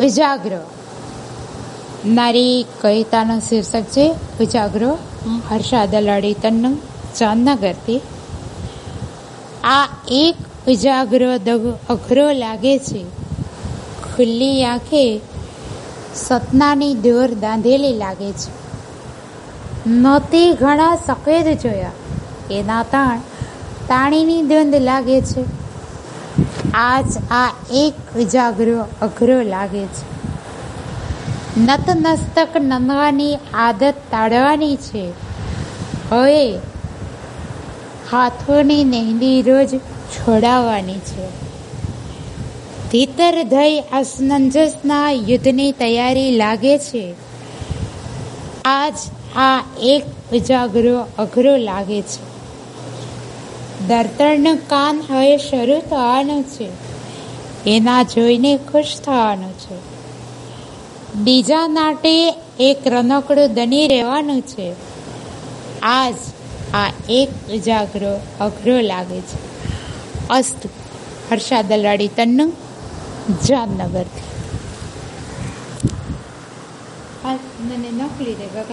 ઉજાગરો નારી કવિતાનું શીર્ષક છે ઉજાગરો હર્ષા દલાડી તન્નું જામનગરથી આ એક ઉજાગરો દગો અઘરો લાગે છે. ખુલ્લી આંખે સતનાની દોર દાંધેલી લાગે છે. નહોતી ઘણા સફેદ જોયા. એના તાણ તાણીની દ્વંદ લાગે છે. આજ આ એક ઉજાગરો અઘરો લાગે છે. નતમસ્તક નમવાની આદત તાળવાની છે. હવે હાથોની મહેંદી રોજ છોડાવવાની છે. ભીતર થઈ અસમંજસના યુદ્ધની તૈયારી લાગે છે. આજ આ એક ઉજાગરો અઘરો લાગે છે. દર્તરનું કાન હવે શરૂ થવાનું છે. એના જોઈને ખુશ થવાનું છે. બીજા નાટે એક રનકડું દની રહેવાનું છે. આજ આ એક ઉજાગરો અઘરો લાગે છે. અસ્તુ, હર્ષા દલાડી તન્નું જામનગરથી મને નોકરી દે